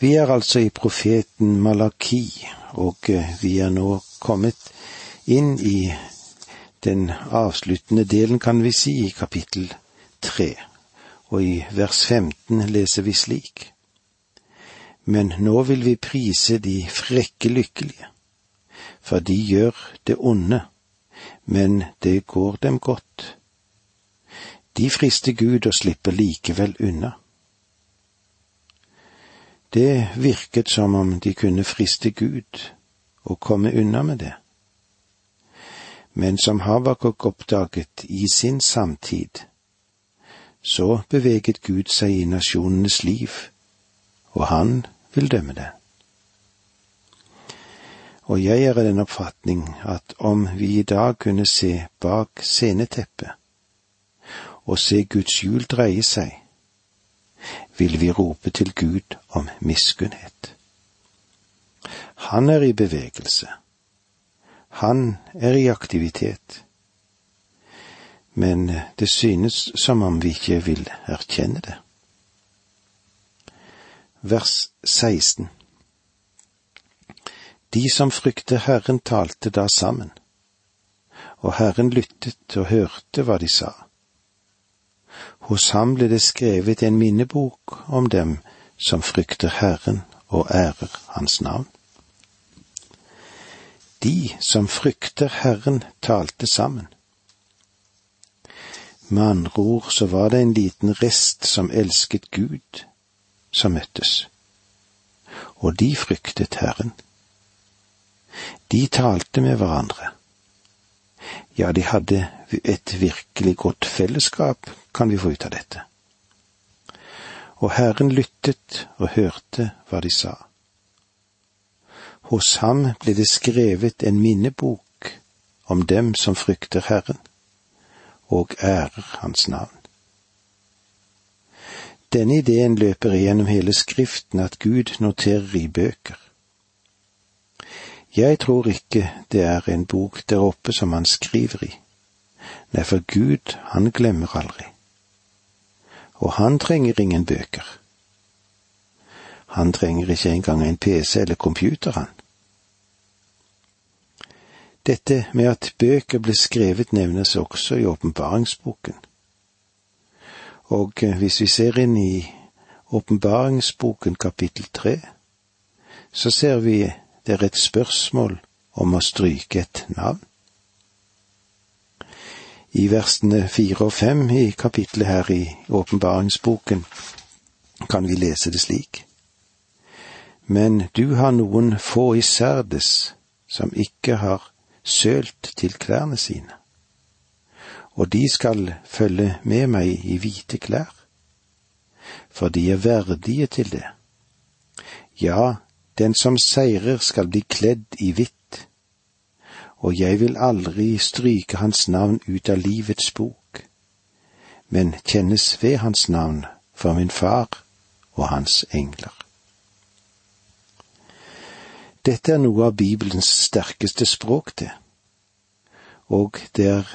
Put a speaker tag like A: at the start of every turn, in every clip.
A: Vi er altså i profeten Malaki, og eh, vi er nå kommet inn i den avsluttende delen, kan vi si, i kapittel tre, og i vers 15 leser vi slik. Men nå vil vi prise de frekke lykkelige, for de gjør det onde, men det går dem godt. De frister Gud og slipper likevel unna. Det virket som om de kunne friste Gud og komme unna med det. Men som Havakuk oppdaget i sin samtid, så beveget Gud seg i nasjonenes liv, og han vil dømme det. Og jeg er av den oppfatning at om vi i dag kunne se bak sceneteppet og se Guds hjul dreie seg, vil vi rope til Gud om miskunnhet. Han er i bevegelse. Han er i aktivitet. Men det synes som om vi ikke vil erkjenne det. Vers 16 De som frykter Herren talte da sammen, og Herren lyttet og hørte hva de sa. Hos ham ble det skrevet en minnebok om dem som frykter Herren og ærer Hans navn. De som frykter Herren, talte sammen. Med andre ord så var det en liten rest som elsket Gud, som møttes. Og de fryktet Herren. De talte med hverandre. Ja, de hadde et virkelig godt fellesskap, kan vi få ut av dette. Og Herren lyttet og hørte hva de sa. Hos ham ble det skrevet en minnebok om dem som frykter Herren og ærer Hans navn. Denne ideen løper gjennom hele Skriften at Gud noterer i bøker. Jeg tror ikke det er en bok der oppe som han skriver i. Nei, for Gud, han glemmer aldri. Og han trenger ingen bøker. Han trenger ikke engang en PC eller computer, han. Dette med at bøker ble skrevet nevnes også i åpenbaringsboken. Og eh, hvis vi ser inn i åpenbaringsboken kapittel tre, så ser vi det er et spørsmål om å stryke et navn. I versene fire og fem i kapittelet her i åpenbaringsboken kan vi lese det slik. Men du har noen få i Serdes som ikke har sølt til klærne sine, og de skal følge med meg i hvite klær, for de er verdige til det. Ja, den som seirer skal bli kledd i hvitt, og jeg vil aldri stryke hans navn ut av livets bok, men kjennes ved hans navn for min far og hans engler. Dette er noe av Bibelens sterkeste språk, det, og det er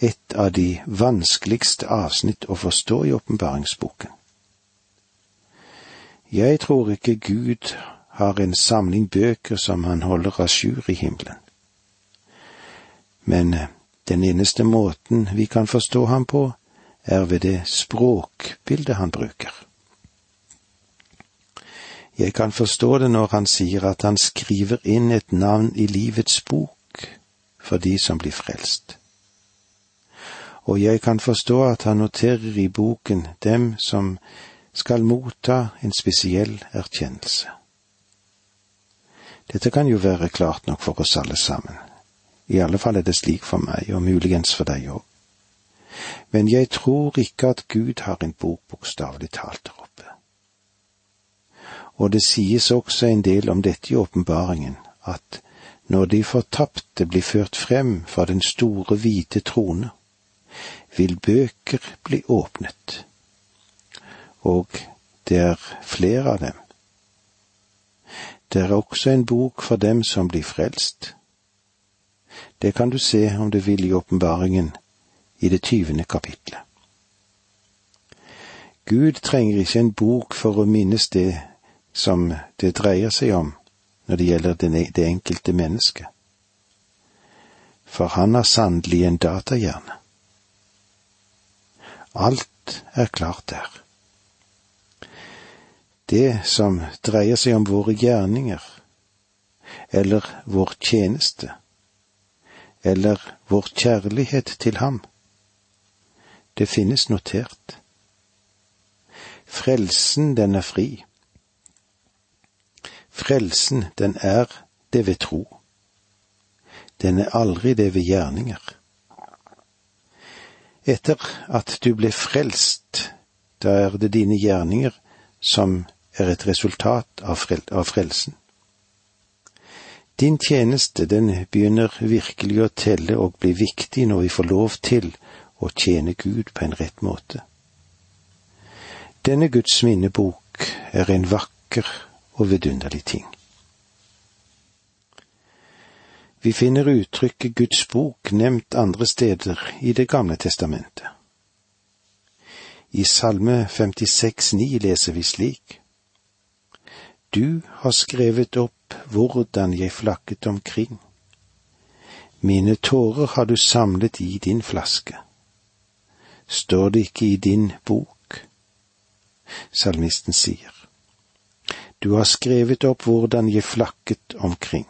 A: et av de vanskeligste avsnitt å forstå i åpenbaringsboken. Jeg tror ikke Gud har en samling bøker som han holder à jour i himmelen. Men eh, den eneste måten vi kan forstå ham på, er ved det språkbildet han bruker. Jeg kan forstå det når han sier at han skriver inn et navn i livets bok for de som blir frelst. Og jeg kan forstå at han noterer i boken dem som skal motta en spesiell erkjennelse. Dette kan jo være klart nok for oss alle sammen. I alle fall er det slik for meg, og muligens for deg òg. Men jeg tror ikke at Gud har en bok bokstavelig talt der oppe og det sies også en del om dette i åpenbaringen, at når de fortapte blir ført frem fra den store, hvite trone, vil bøker bli åpnet, og det er flere av dem. Det er også en bok for dem som blir frelst. Det kan du se om du vil i åpenbaringen i det tyvende kapitlet. Gud trenger ikke en bok for å minnes det som det dreier seg om når det gjelder det enkelte mennesket. For han har sannelig en datahjerne. Alt er klart der. Det som dreier seg om våre gjerninger, eller vår tjeneste, eller vår kjærlighet til ham, det finnes notert. Frelsen, den er fri. Frelsen, den er det ved tro. Den er aldri det ved gjerninger. Etter at du ble frelst, da er det dine gjerninger som er et resultat av, frelsen. Din tjeneste, den begynner virkelig å telle og bli viktig når vi får lov til å tjene Gud på en rett måte. Denne Guds minnebok er en vakker og vidunderlig ting. Vi finner uttrykket Guds bok nevnt andre steder i Det gamle testamentet. I Salme 56,9 leser vi slik. Du har skrevet opp hvordan jeg flakket omkring. Mine tårer har du samlet i din flaske. Står det ikke i din bok? Salmisten sier. Du har skrevet opp hvordan jeg flakket omkring.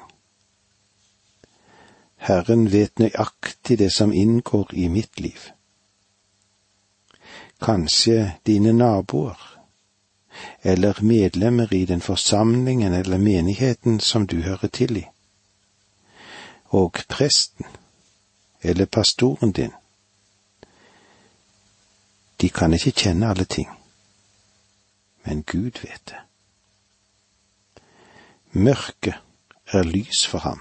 A: Herren vet nøyaktig det som inngår i mitt liv. Kanskje dine naboer, eller medlemmer i den forsamlingen eller menigheten som du hører til i, og presten, eller pastoren din. De kan ikke kjenne alle ting, men Gud vet det. Mørket er lys for ham.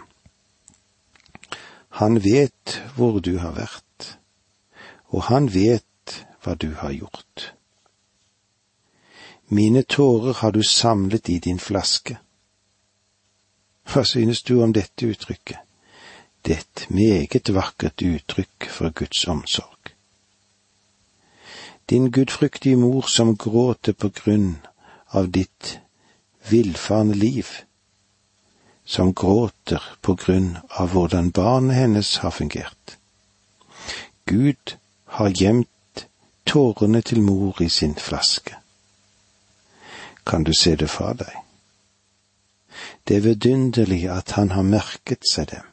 A: Han vet hvor du har vært, og han vet hva du har gjort. Mine tårer har du samlet i din flaske. Hva synes du om dette uttrykket? Det er et meget vakkert uttrykk for Guds omsorg. Din gudfryktige mor som gråter på grunn av ditt villfarne liv, som gråter på grunn av hvordan barnet hennes har fungert. Gud har gjemt tårene til mor i sin flaske. Kan du se det fra deg? Det er vidunderlig at han har merket seg dem.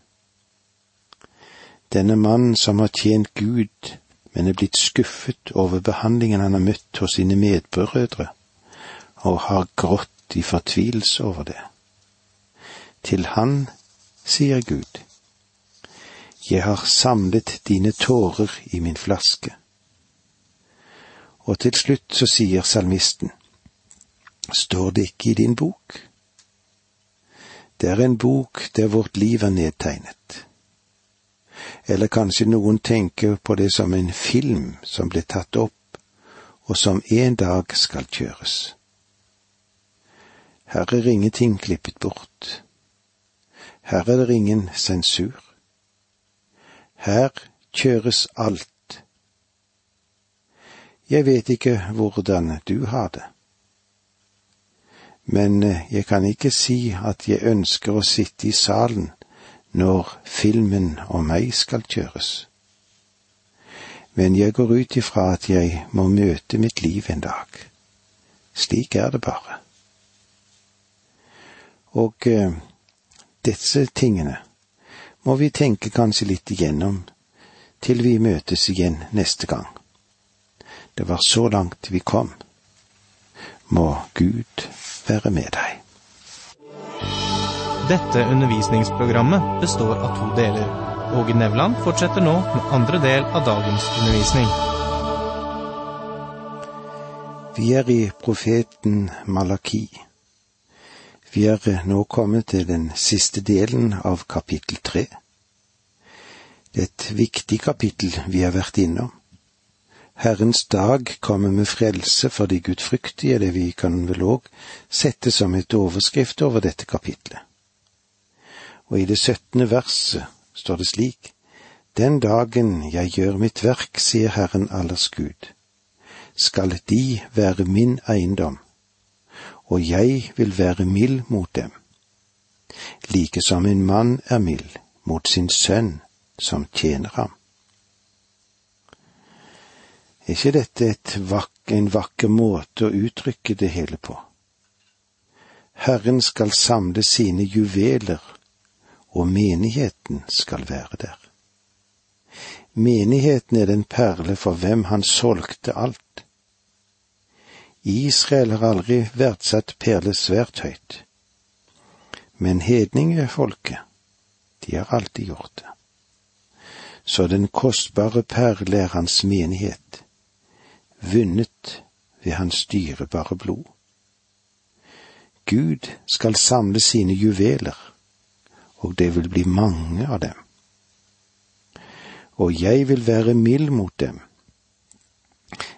A: Denne mannen som har tjent Gud, men er blitt skuffet over behandlingen han har møtt hos sine medbrødre, og har grått i fortvilelse over det. Til han sier Gud, Jeg har samlet dine tårer i min flaske. Og til slutt så sier salmisten, Står det ikke i din bok? Det er en bok der vårt liv er nedtegnet. Eller kanskje noen tenker på det som en film som ble tatt opp, og som en dag skal kjøres. Her er ingenting klippet bort. Her er det ingen sensur. Her kjøres alt. Jeg vet ikke hvordan du har det, men jeg kan ikke si at jeg ønsker å sitte i salen når filmen om meg skal kjøres. Men jeg går ut ifra at jeg må møte mitt liv en dag. Slik er det bare. Og eh, disse tingene må vi tenke kanskje litt igjennom til vi møtes igjen neste gang. Det var så langt vi kom. Må Gud være med deg.
B: Dette undervisningsprogrammet består av to deler. Åge Nevland fortsetter nå med andre del av dagens undervisning.
A: Vi er i profeten Malaki. Vi er nå kommet til den siste delen av kapittel tre. Det er et viktig kapittel vi har vært innom. Herrens dag kommer med frelse for de gudfryktige, det vi kan vel òg sette som et overskrift over dette kapitlet. Og i det syttende verset står det slik:" Den dagen jeg gjør mitt verk, sier Herren allers Gud, skal de være min eiendom, og jeg vil være mild mot dem, like som en mann er mild mot sin sønn som tjener ham. Er ikke dette vak en vakker måte å uttrykke det hele på? Herren skal samle sine juveler, og menigheten skal være der. Menigheten er den perle for hvem han solgte alt. Israel har aldri verdsatt perle svært høyt, men hedningefolket, de har alltid gjort det. Så den kostbare perle er hans menighet, vunnet ved hans dyrebare blod. Gud skal samle sine juveler, og det vil bli mange av dem. Og jeg vil være mild mot dem,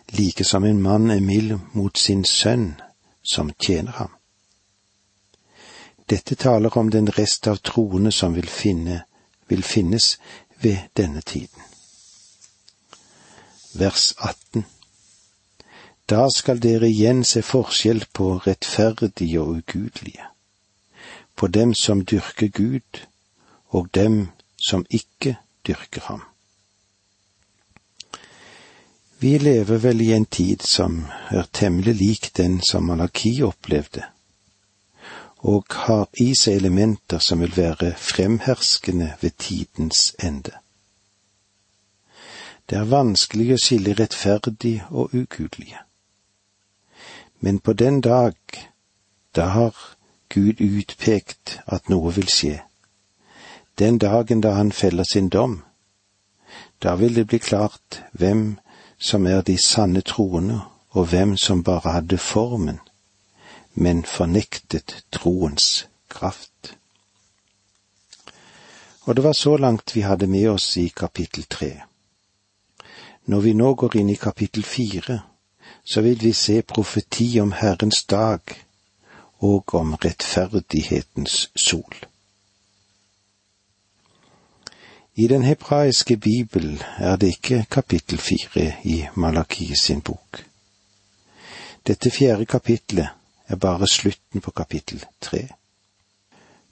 A: like som en mann er mild mot sin sønn som tjener ham. Dette taler om den rest av troende som vil, finne, vil finnes ved denne tiden. Vers 18 Da skal dere igjen se forskjell på rettferdige og ugudelige, på dem som dyrker Gud, og dem som ikke dyrker ham. Vi lever vel i en tid som er temmelig lik den som Malaki opplevde, og har i seg elementer som vil være fremherskende ved tidens ende. Det er vanskelig å skille rettferdig og ugudelige. Men på den dag, da har Gud utpekt at noe vil skje. Den dagen da han feller sin dom, da vil det bli klart hvem som er de sanne troende, og hvem som bare hadde formen, men fornektet troens kraft. Og det var så langt vi hadde med oss i kapittel tre. Når vi nå går inn i kapittel fire, så vil vi se profeti om Herrens dag og om rettferdighetens sol. I den hebraiske bibel er det ikke kapittel fire i Malaki sin bok. Dette fjerde kapitlet er bare slutten på kapittel tre.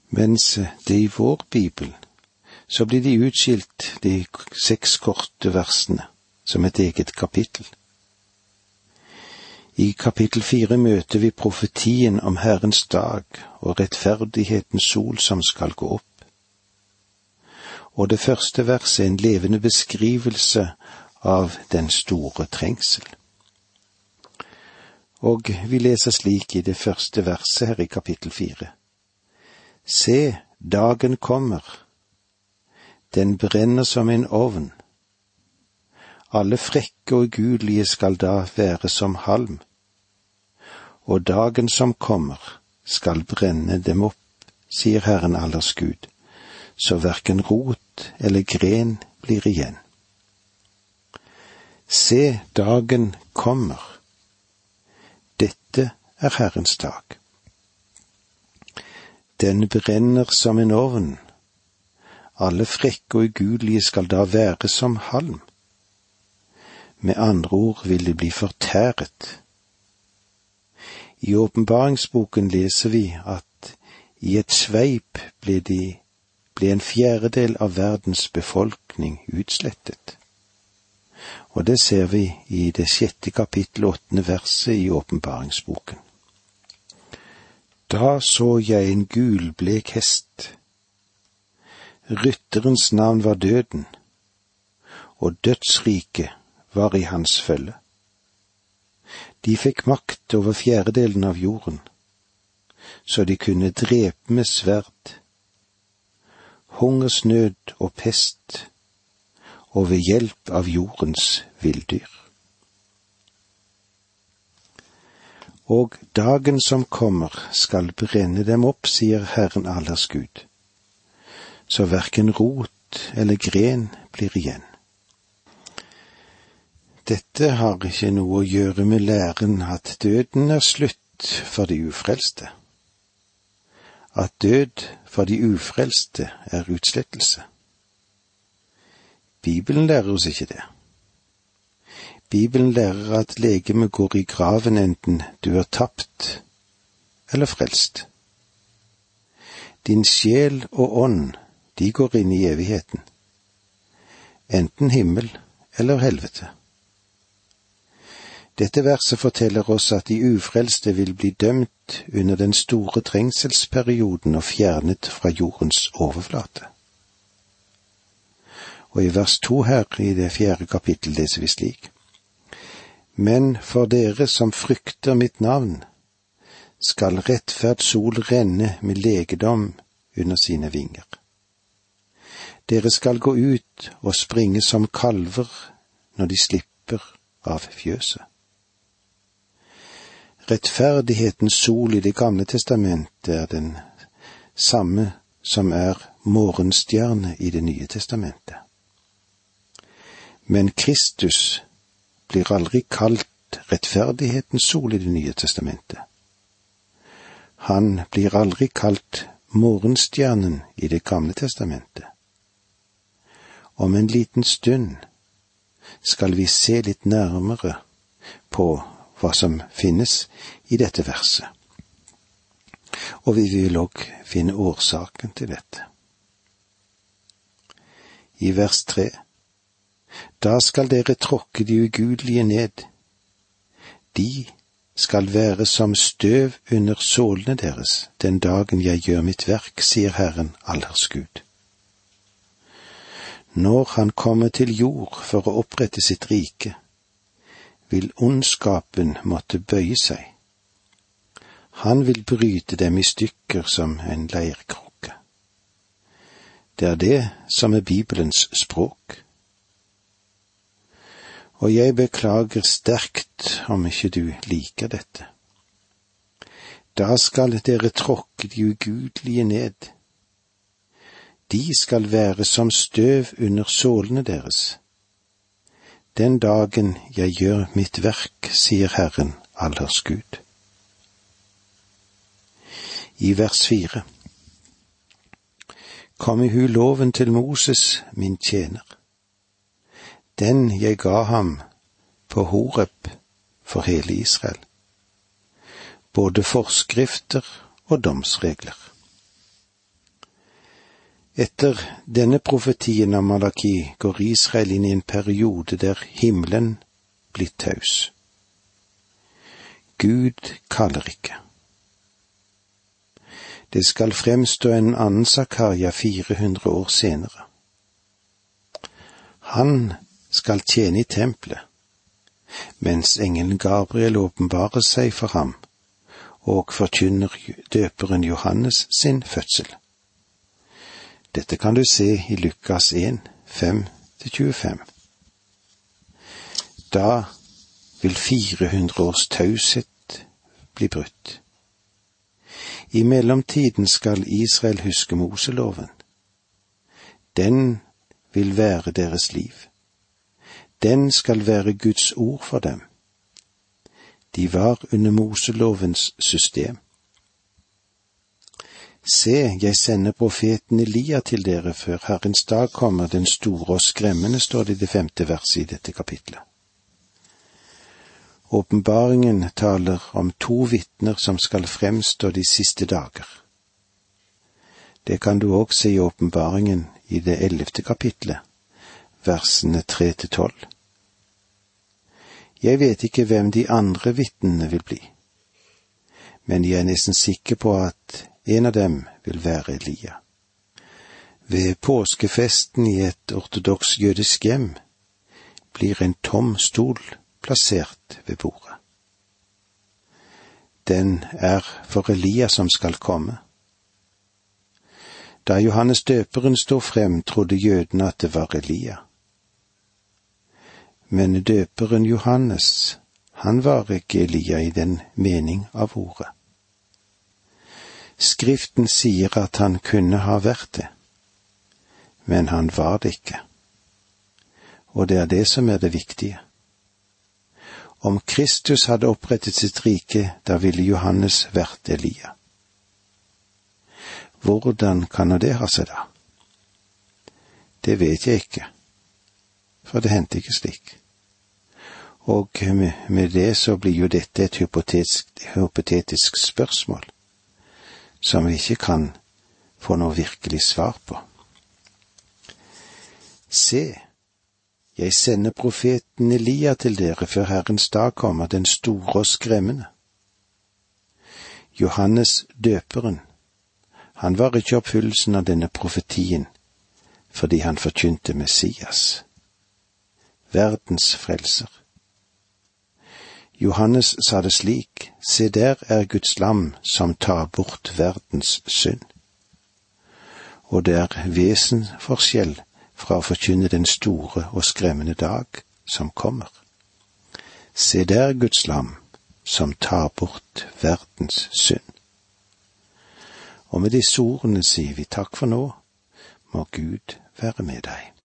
A: Mens det i vår bibel så blir de utskilt, de seks korte versene, som et eget kapittel. I kapittel fire møter vi profetien om Herrens dag og rettferdighetens sol som skal gå opp og det første verset er en levende beskrivelse av den store trengsel. Og vi leser slik i det første verset her i kapittel fire. Se, dagen kommer. Den brenner som en ovn. Alle frekke og ugudelige skal da være som halm. Og dagen som kommer, skal brenne dem opp, sier Herren allers Gud så verken rot eller gren blir igjen. Se, dagen kommer. Dette er Herrens dag. Den brenner som en ovn. Alle frekke og ugudelige skal da være som halm. Med andre ord vil de bli fortæret. I åpenbaringsboken leser vi at i et sveip ble de ble en fjerdedel av verdens befolkning utslettet. Og det ser vi i det sjette kapittel åttende verset i åpenbaringsboken. Da så jeg en gulblek hest. Rytterens navn var Døden, og dødsriket var i hans følge. De fikk makt over fjerdedelen av jorden, så de kunne drepe med sverd hungersnød og pest, og ved hjelp av jordens villdyr. Og dagen som kommer skal brenne dem opp, sier Herren allers Gud, så verken rot eller gren blir igjen. Dette har ikke noe å gjøre med læren at døden er slutt for de ufrelste at død for de ufrelste er utslettelse. Bibelen lærer oss ikke det. Bibelen lærer at legemet går i graven enten du er tapt eller frelst. Din sjel og ånd, de går inn i evigheten. Enten himmel eller helvete. Dette verset forteller oss at de ufrelste vil bli dømt under den store trengselsperioden og fjernet fra jordens overflate. Og i vers to her i det fjerde kapittel leser vi slik. Men for dere som frykter mitt navn, skal rettferd sol renne med legedom under sine vinger. Dere skal gå ut og springe som kalver når de slipper av fjøset. Rettferdighetens sol i Det gamle testamentet er den samme som er morgenstjerne i Det nye testamentet. Men Kristus blir aldri kalt rettferdighetens sol i Det nye testamentet. Han blir aldri kalt morgenstjernen i Det gamle testamentet. Om en liten stund skal vi se litt nærmere på hva som finnes i dette verset. Og vi vil òg finne årsaken til dette. I vers tre Da skal dere tråkke de ugudelige ned. De skal være som støv under sålene deres den dagen jeg gjør mitt verk, sier Herren allers Gud. Når Han kommer til jord for å opprette sitt rike, vil ondskapen måtte bøye seg. Han vil bryte dem i stykker som en leirkrukke. Det er det som er Bibelens språk. Og jeg beklager sterkt om ikke du liker dette. Da skal dere tråkke de ugudelige ned. De skal være som støv under sålene deres den dagen jeg gjør mitt verk, sier Herren allers Gud. I vers fire Kom i hu loven til Moses, min tjener, den jeg ga ham på Horeb for hele Israel, både forskrifter og domsregler. Etter denne profetien av Malaki går Israel inn i en periode der himmelen blir taus. Gud kaller ikke. Det skal fremstå en annen Zakaria 400 år senere. Han skal tjene i tempelet, mens engelen Gabriel åpenbarer seg for ham og forkynner døperen Johannes sin fødsel. Dette kan du se i Lukas 1, 5-25. Da vil 400 års taushet bli brutt. I mellomtiden skal Israel huske Moseloven. Den vil være deres liv. Den skal være Guds ord for dem. De var under Moselovens system. Se, jeg sender profeten Elia til dere før Herrens dag kommer, den store og skremmende, står det i det femte verset i dette kapitlet. Åpenbaringen taler om to vitner som skal fremstå de siste dager. Det kan du òg se i åpenbaringen i det ellevte kapitlet, versene tre til tolv. Jeg vet ikke hvem de andre vitnene vil bli, men jeg er nesten sikker på at en av dem vil være Elia. Ved påskefesten i et ortodoks jødisk hjem blir en tom stol plassert ved bordet. Den er for Elia som skal komme. Da Johannes døperen sto frem, trodde jødene at det var Elia. Men døperen Johannes, han var ikke Elia i den mening av ordet. Skriften sier at han kunne ha vært det, men han var det ikke. Og det er det som er det viktige. Om Kristus hadde opprettet sitt rike, da ville Johannes vært Elia. Hvordan kan nå det ha seg, da? Det vet jeg ikke, for det hendte ikke slik. Og med det så blir jo dette et hypotetisk, hypotetisk spørsmål som vi ikke kan få noe virkelig svar på. Se, jeg sender profeten Elia til dere før Herrens dag kommer, den store og skremmende. Johannes døperen, han var ikke oppfyllelsen av denne profetien fordi han forkynte Messias, verdens frelser. Johannes sa det slik, se der er Guds lam som tar bort verdens synd. Og det er vesenforskjell fra å forkynne den store og skremmende dag som kommer. Se der Guds lam som tar bort verdens synd. Og med disse ordene sier vi takk for nå, må Gud være med deg.